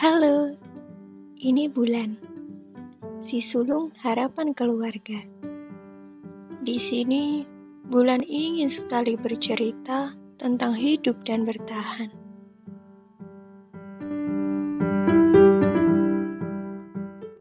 Halo, ini Bulan, si sulung harapan keluarga. Di sini, Bulan ingin sekali bercerita tentang hidup dan bertahan.